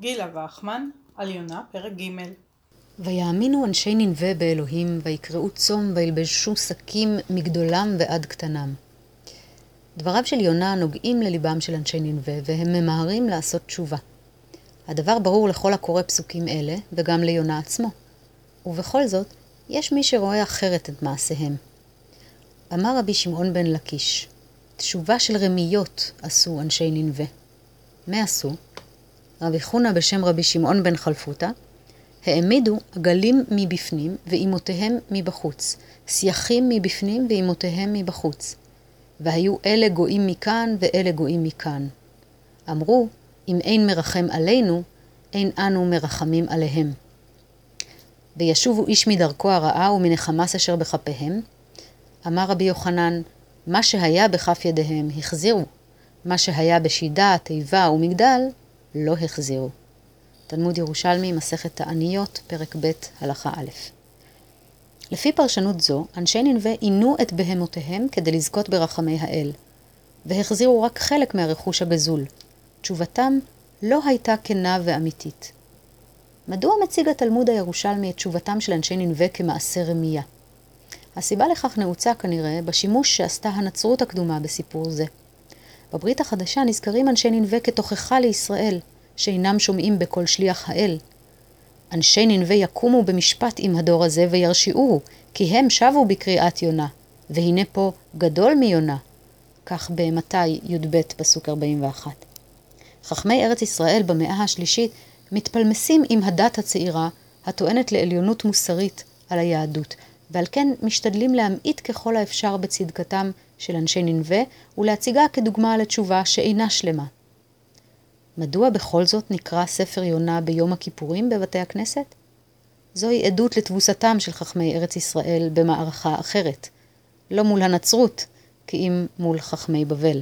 גילה וחמן, על יונה, פרק ג' ויאמינו אנשי ננבה באלוהים, ויקראו צום, וילבשו שקים מגדולם ועד קטנם. דבריו של יונה נוגעים לליבם של אנשי ננבה, והם ממהרים לעשות תשובה. הדבר ברור לכל הקורא פסוקים אלה, וגם ליונה עצמו. ובכל זאת, יש מי שרואה אחרת את מעשיהם. אמר רבי שמעון בן לקיש, תשובה של רמיות עשו אנשי ננבה. מה עשו? רבי חונה בשם רבי שמעון בן חלפותא, העמידו עגלים מבפנים ואימותיהם מבחוץ, סייחים מבפנים ואימותיהם מבחוץ. והיו אלה גויים מכאן ואלה גויים מכאן. אמרו, אם אין מרחם עלינו, אין אנו מרחמים עליהם. וישובו איש מדרכו הרעה ומנחמס אשר בכפיהם. אמר רבי יוחנן, מה שהיה בכף ידיהם החזירו, מה שהיה בשידה, תיבה ומגדל, לא החזירו. תלמוד ירושלמי, מסכת תעניות, פרק ב', הלכה א'. לפי פרשנות זו, אנשי ננבה עינו את בהמותיהם כדי לזכות ברחמי האל, והחזירו רק חלק מהרכוש הגזול. תשובתם לא הייתה כנה ואמיתית. מדוע מציג התלמוד הירושלמי את תשובתם של אנשי ננבה כמעשה רמייה? הסיבה לכך נעוצה כנראה בשימוש שעשתה הנצרות הקדומה בסיפור זה. בברית החדשה נזכרים אנשי ננבה כתוכחה לישראל, שאינם שומעים בקול שליח האל. אנשי ננבה יקומו במשפט עם הדור הזה וירשיעוהו, כי הם שבו בקריאת יונה, והנה פה גדול מיונה. כך במתי י"ב פסוק 41. חכמי ארץ ישראל במאה השלישית מתפלמסים עם הדת הצעירה הטוענת לעליונות מוסרית על היהדות, ועל כן משתדלים להמעיט ככל האפשר בצדקתם של אנשי ננבה ולהציגה כדוגמה לתשובה שאינה שלמה. מדוע בכל זאת נקרא ספר יונה ביום הכיפורים בבתי הכנסת? זוהי עדות לתבוסתם של חכמי ארץ ישראל במערכה אחרת, לא מול הנצרות, כי אם מול חכמי בבל.